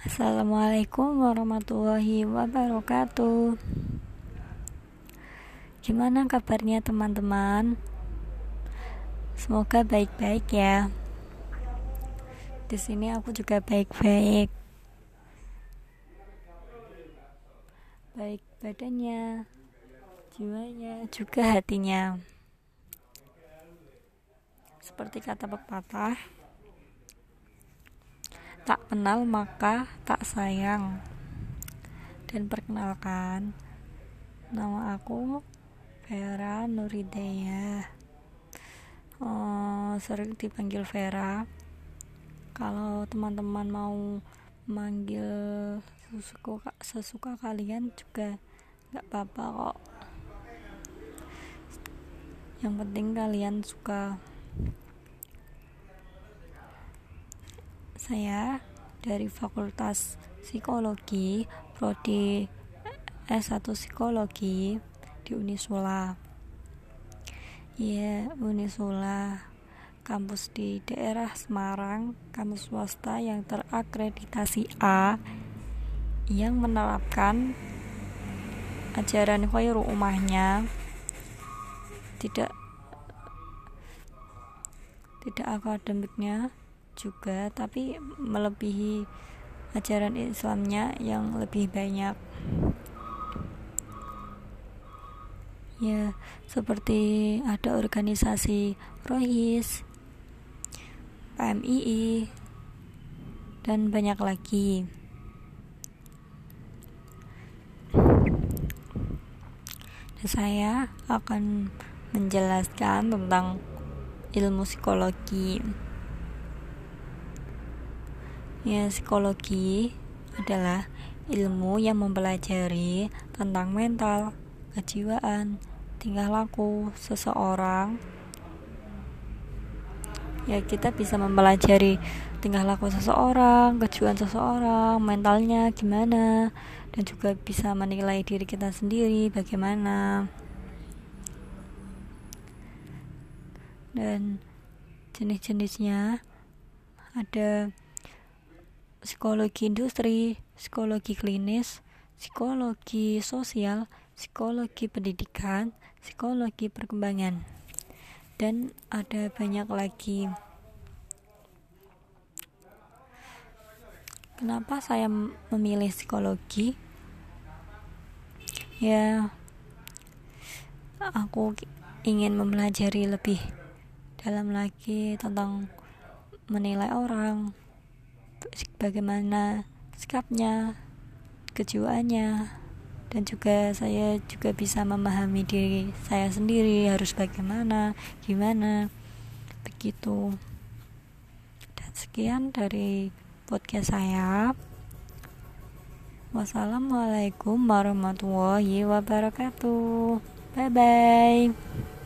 Assalamualaikum warahmatullahi wabarakatuh. Gimana kabarnya teman-teman? Semoga baik-baik ya. Di sini aku juga baik-baik. Baik badannya, jiwanya, juga hatinya. Seperti kata pepatah, tak kenal maka tak sayang. Dan perkenalkan nama aku Vera Nuridaya oh, sering dipanggil Vera. Kalau teman-teman mau manggil sesuka, sesuka kalian juga nggak apa-apa kok. Yang penting kalian suka Saya dari Fakultas Psikologi, prodi S1 Psikologi di Unisula. Iya, Unisula kampus di daerah Semarang, kampus swasta yang terakreditasi A yang menerapkan ajaran khairu umahnya tidak tidak akademiknya juga tapi melebihi ajaran Islamnya yang lebih banyak. Ya seperti ada organisasi Rohis PMII dan banyak lagi. Dan saya akan menjelaskan tentang ilmu psikologi Ya, psikologi adalah ilmu yang mempelajari tentang mental, kejiwaan, tingkah laku seseorang. Ya, kita bisa mempelajari tingkah laku seseorang, kejiwaan seseorang, mentalnya gimana, dan juga bisa menilai diri kita sendiri bagaimana. Dan jenis-jenisnya ada psikologi industri, psikologi klinis, psikologi sosial, psikologi pendidikan, psikologi perkembangan, dan ada banyak lagi. Kenapa saya memilih psikologi? Ya, aku ingin mempelajari lebih dalam lagi tentang menilai orang, bagaimana sikapnya, kejiwaannya, dan juga saya juga bisa memahami diri saya sendiri harus bagaimana, gimana, begitu. Dan sekian dari podcast saya. Wassalamualaikum warahmatullahi wabarakatuh. Bye bye.